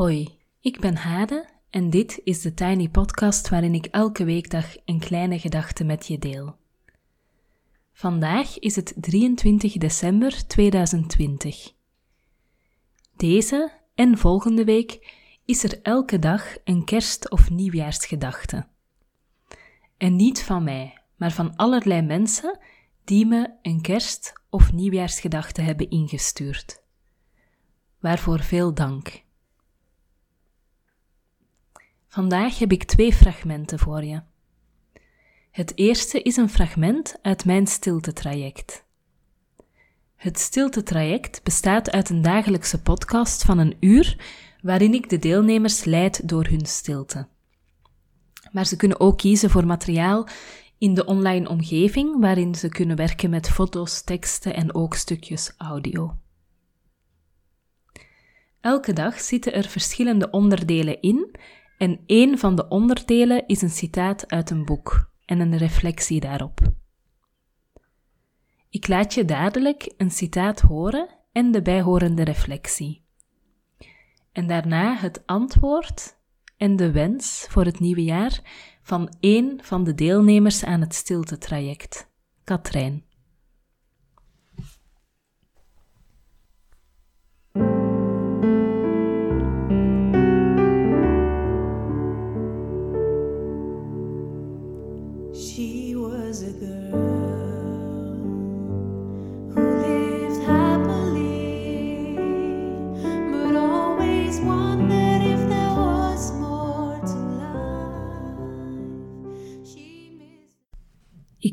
Hoi, ik ben Hade en dit is de Tiny Podcast waarin ik elke weekdag een kleine gedachte met je deel. Vandaag is het 23 december 2020. Deze en volgende week is er elke dag een kerst- of nieuwjaarsgedachte. En niet van mij, maar van allerlei mensen die me een kerst- of nieuwjaarsgedachte hebben ingestuurd. Waarvoor veel dank. Vandaag heb ik twee fragmenten voor je. Het eerste is een fragment uit mijn stiltetraject. Het stiltetraject bestaat uit een dagelijkse podcast van een uur waarin ik de deelnemers leid door hun stilte. Maar ze kunnen ook kiezen voor materiaal in de online omgeving waarin ze kunnen werken met foto's, teksten en ook stukjes audio. Elke dag zitten er verschillende onderdelen in en één van de onderdelen is een citaat uit een boek en een reflectie daarop. Ik laat je dadelijk een citaat horen en de bijhorende reflectie. En daarna het antwoord en de wens voor het nieuwe jaar van één van de deelnemers aan het stiltetraject, Katrijn.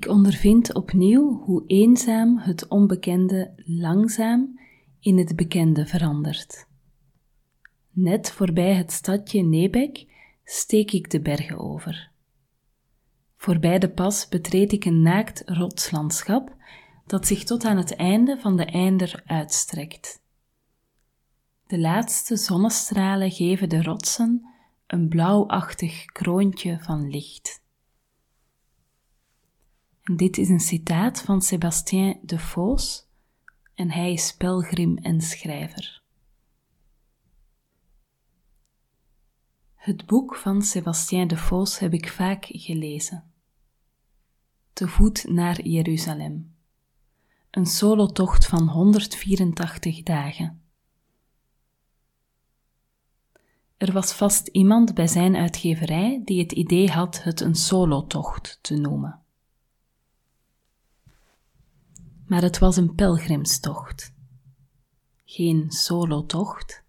Ondervind opnieuw hoe eenzaam het onbekende langzaam in het bekende verandert. Net voorbij het stadje Nebek steek ik de bergen over. Voorbij de pas betreed ik een naakt rotslandschap dat zich tot aan het einde van de einder uitstrekt. De laatste zonnestralen geven de rotsen een blauwachtig kroontje van licht. Dit is een citaat van Sébastien de Vos en hij is pelgrim en schrijver. Het boek van Sébastien de Vos heb ik vaak gelezen. Te voet naar Jeruzalem. Een solotocht van 184 dagen. Er was vast iemand bij zijn uitgeverij die het idee had het een solotocht te noemen. Maar het was een pelgrimstocht. Geen solotocht.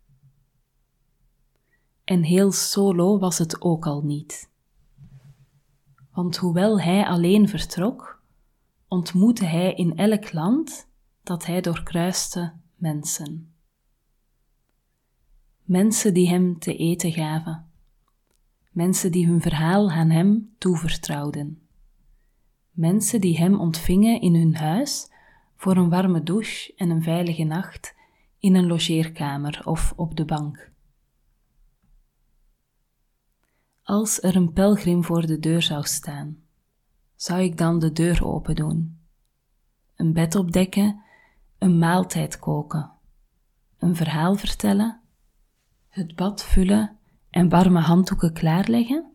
En heel solo was het ook al niet. Want hoewel hij alleen vertrok, ontmoette hij in elk land dat hij doorkruiste mensen. Mensen die hem te eten gaven, mensen die hun verhaal aan hem toevertrouwden, mensen die hem ontvingen in hun huis voor een warme douche en een veilige nacht in een logeerkamer of op de bank. Als er een pelgrim voor de deur zou staan, zou ik dan de deur open doen, een bed opdekken, een maaltijd koken, een verhaal vertellen, het bad vullen en warme handdoeken klaarleggen?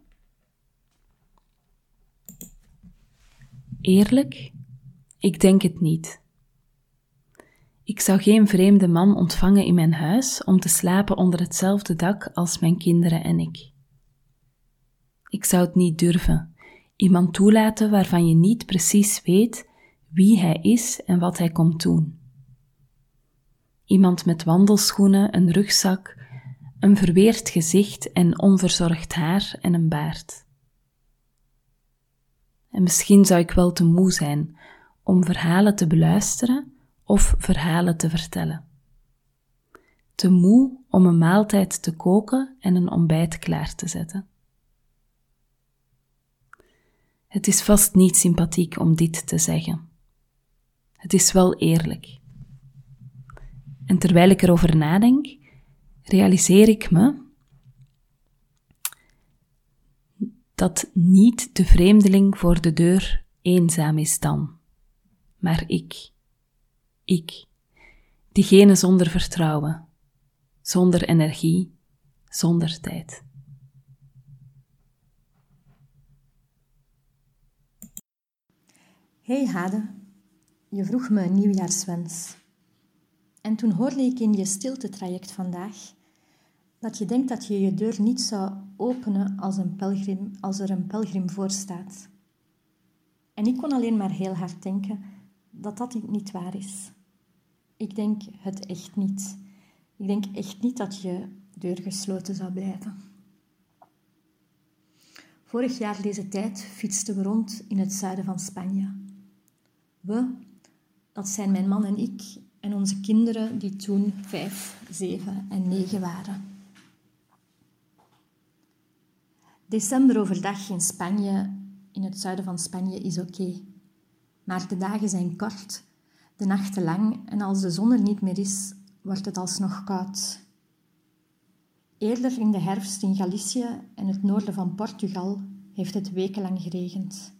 Eerlijk, ik denk het niet. Ik zou geen vreemde man ontvangen in mijn huis om te slapen onder hetzelfde dak als mijn kinderen en ik. Ik zou het niet durven. Iemand toelaten waarvan je niet precies weet wie hij is en wat hij komt doen. Iemand met wandelschoenen, een rugzak, een verweerd gezicht en onverzorgd haar en een baard. En misschien zou ik wel te moe zijn om verhalen te beluisteren of verhalen te vertellen. Te moe om een maaltijd te koken en een ontbijt klaar te zetten. Het is vast niet sympathiek om dit te zeggen. Het is wel eerlijk. En terwijl ik erover nadenk, realiseer ik me dat niet de vreemdeling voor de deur eenzaam is dan, maar ik. Ik, diegene zonder vertrouwen, zonder energie, zonder tijd. Hey Hade, je vroeg me een nieuwjaarswens. En toen hoorde ik in je stiltetraject vandaag dat je denkt dat je je deur niet zou openen als, een pelgrim, als er een pelgrim voor staat. En ik kon alleen maar heel hard denken dat dat niet waar is. Ik denk het echt niet. Ik denk echt niet dat je deur gesloten zou blijven. Vorig jaar deze tijd fietsten we rond in het zuiden van Spanje. We, dat zijn mijn man en ik en onze kinderen die toen vijf, zeven en negen waren. December overdag in Spanje, in het zuiden van Spanje, is oké. Maar de dagen zijn kort, de nachten lang en als de zon er niet meer is, wordt het alsnog koud. Eerder in de herfst in Galicië en het noorden van Portugal heeft het wekenlang geregend.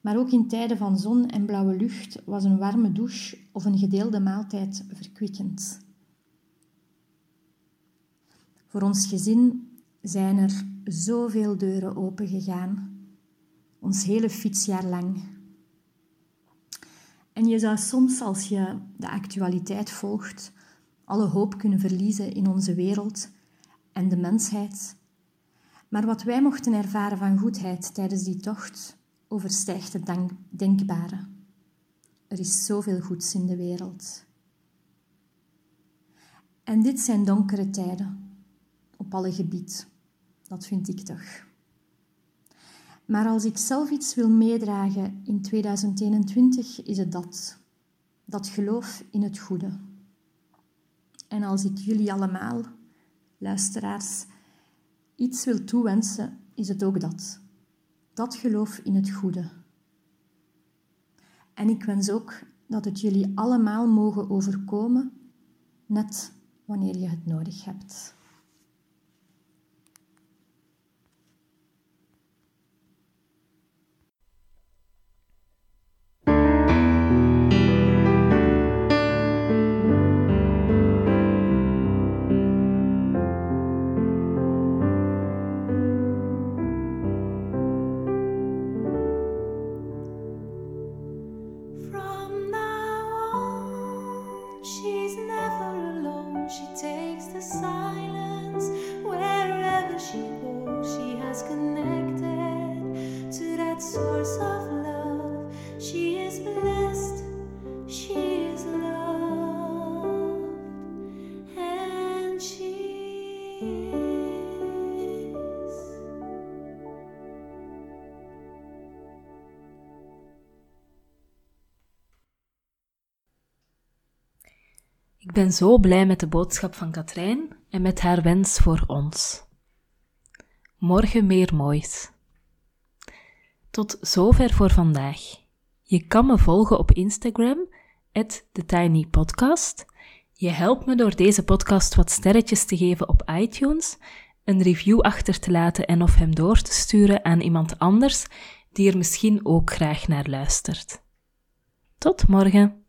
Maar ook in tijden van zon en blauwe lucht was een warme douche of een gedeelde maaltijd verkwikkend. Voor ons gezin zijn er zoveel deuren opengegaan, ons hele fietsjaar lang. En je zou soms, als je de actualiteit volgt, alle hoop kunnen verliezen in onze wereld en de mensheid. Maar wat wij mochten ervaren van goedheid tijdens die tocht overstijgt het denkbare. Er is zoveel goeds in de wereld. En dit zijn donkere tijden, op alle gebied. Dat vind ik toch. Maar als ik zelf iets wil meedragen in 2021, is het dat. Dat geloof in het goede. En als ik jullie allemaal, luisteraars, iets wil toewensen, is het ook dat. Dat geloof in het goede. En ik wens ook dat het jullie allemaal mogen overkomen, net wanneer je het nodig hebt. Ik ben zo blij met de boodschap van Katrijn en met haar wens voor ons. Morgen meer moois. Tot zover voor vandaag. Je kan me volgen op Instagram, TheTinyPodcast. Je helpt me door deze podcast wat sterretjes te geven op iTunes, een review achter te laten en of hem door te sturen aan iemand anders die er misschien ook graag naar luistert. Tot morgen.